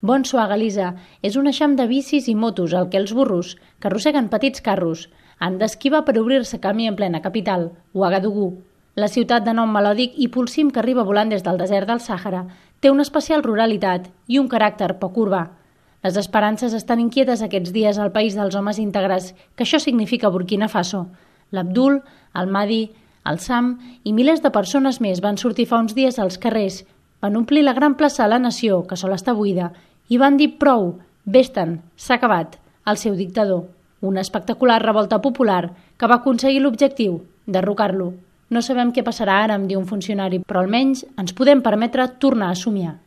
Bonsoir Galisa és un eixam de bicis i motos al que els burros, que arrosseguen petits carros, han d'esquivar per obrir-se camí en plena capital, Ouagadougou. La ciutat de nom melòdic i pulsim que arriba volant des del desert del Sàhara té una especial ruralitat i un caràcter poc urbà. Les esperances estan inquietes aquests dies al país dels homes íntegres, que això significa Burkina Faso. L'Abdul, el Madi, el Sam i milers de persones més van sortir fa uns dies als carrers, van omplir la gran plaça de la nació, que sol estar buida, i van dir prou, vés-te'n, s'ha acabat, el seu dictador. Una espectacular revolta popular que va aconseguir l'objectiu, derrocar-lo. No sabem què passarà ara, em diu un funcionari, però almenys ens podem permetre tornar a somiar.